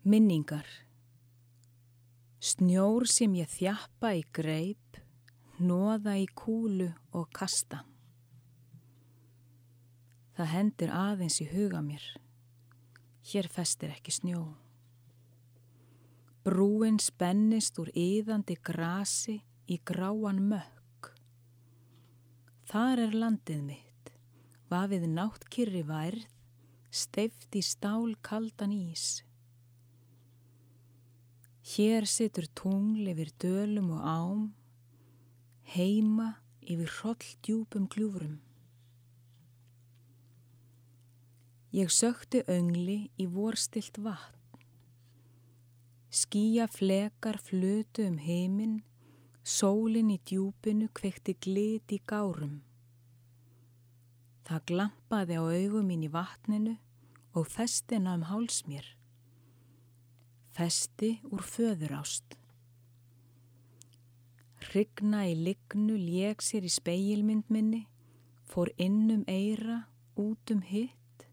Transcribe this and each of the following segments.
Minningar Snjór sem ég þjappa í greip, nóða í kúlu og kasta. Það hendur aðeins í huga mér. Hér festir ekki snjó. Brúin spennist úr yðandi grasi í gráan mökk. Þar er landið mitt, vafið náttkyrri værð, steift í stál kaldan ís. Hér situr tungl yfir dölum og ám, heima yfir hrolldjúpum gljúfrum. Ég sökti öngli í vorstilt vatn. Skýja flekar flutu um heiminn, sólinn í djúpinu kvekti glit í gárum. Það glampaði á augum mín í vatninu og festina um háls mér festi úr föðurást. Hrygna í lignu lék sér í speilmynd minni, fór innum eira, út um hitt.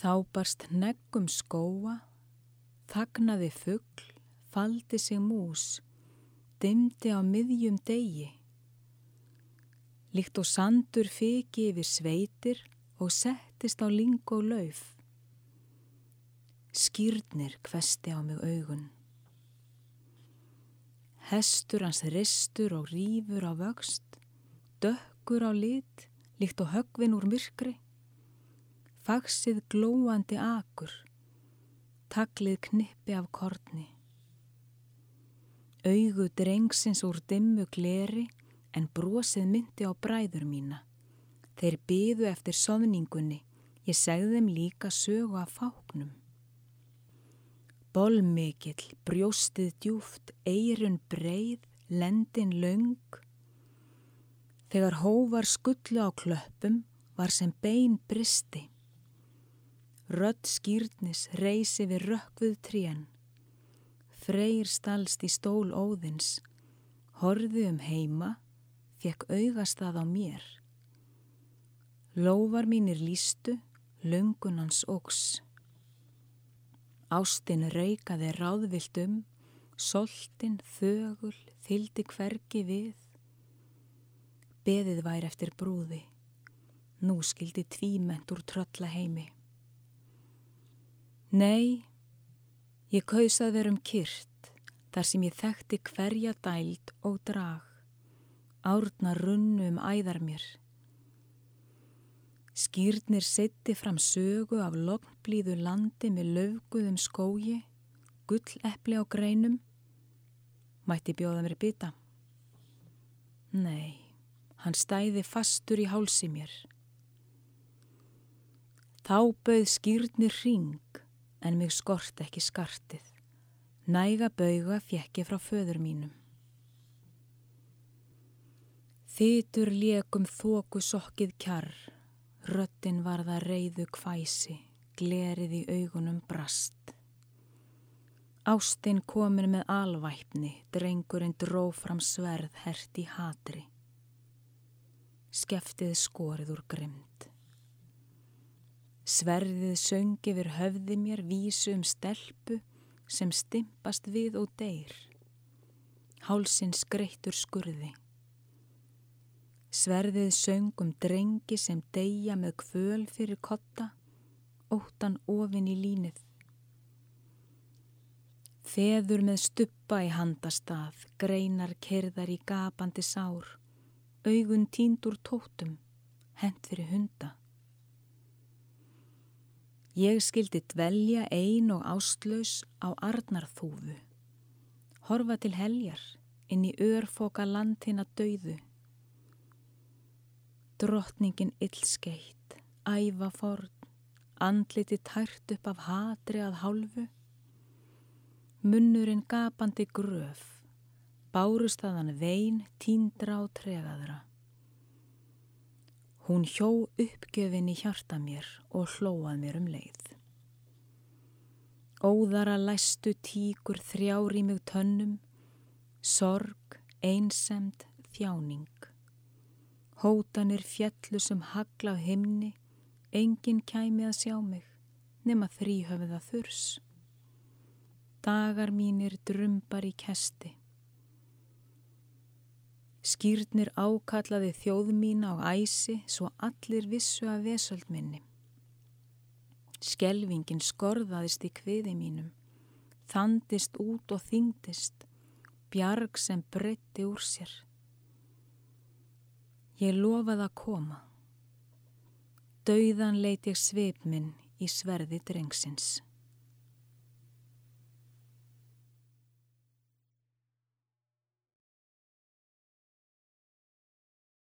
Þá barst neggum skóa, þagnaði fuggl, faldi sig mús, dymdi á miðjum degi. Líkt og sandur fiki yfir sveitir og settist á ling og lauf. Skýrnir kvesti á mig augun. Hestur hans ristur og rýfur á vöxt, dökkur á lit, líkt og högvin úr myrkri. Fagsið glóandi akur, taklið knippi af kortni. Augu drengsins úr dimmu gleri en brosið myndi á bræður mína. Þeir byðu eftir sofningunni, ég segði þeim líka sögu af fáknum. Bólmikill, brjóstið djúft, eirun breið, lendin laung. Þegar hóvar skullu á klöppum var sem bein bristi. Rött skýrnis reysi við rökkvuð trén. Freyr stalst í stól óðins. Horði um heima, fekk augastað á mér. Lóvar mínir lístu, lungunans ógs. Ástin raukaði ráðvilt um, soltin, þögul, þyldi hvergi við. Beðið væri eftir brúði, nú skildi tvíment úr trölla heimi. Nei, ég kausað verum kyrt, þar sem ég þekkti hverja dæld og drag, árna runnu um æðar mér. Skýrnir setti fram sögu af lognblíðu landi með löfguðum skógi, gulleppli á greinum. Mætti bjóða mér bytta. Nei, hann stæði fastur í hálsi mér. Þá bauð skýrnir ring en mig skort ekki skartið. Næga bauga fjekki frá föður mínum. Þýtur liekum þóku sokkið kjarr Röttin var það reyðu kvæsi, glerið í augunum brast. Ástinn komin með alvæpni, drengurinn dró fram sverð hert í hatri. Skeftið skorið úr grimd. Sverðið söngi við höfði mér vísu um stelpu sem stimpast við og deyr. Hálsin skreittur skurði. Sverðið söngum drengi sem deyja með kvöl fyrir kotta, óttan ofin í línið. Feður með stuppa í handastað, greinar kerðar í gapandi sár, augun tíndur tóttum, hent fyrir hunda. Ég skildi dvelja ein og ástlaus á Arnarþúfu, horfa til heljar inn í örfoka landina dauðu, Drottningin illskeitt, æfa forn, andliti tært upp af hatri að hálfu, munnurinn gapandi gröf, bárustaðan vein tíndra á tregaðra. Hún hjó uppgjöfin í hjarta mér og hlóað mér um leið. Óðara læstu tíkur þrjári mjög tönnum, sorg, einsemd, þjáning. Hótanir fjallu sem hagla á himni, enginn kæmi að sjá mig, nema þrýhöfða þurs. dagar mínir drömbar í kesti. Skýrnir ákallaði þjóð mín á æsi svo allir vissu að vesöld minni. Skelvingin skorðaðist í kviði mínum, þandist út og þingdist, bjarg sem breytti úr sér. Ég lofaði að koma. Dauðan leit ég sveip minn í sverði drengsins.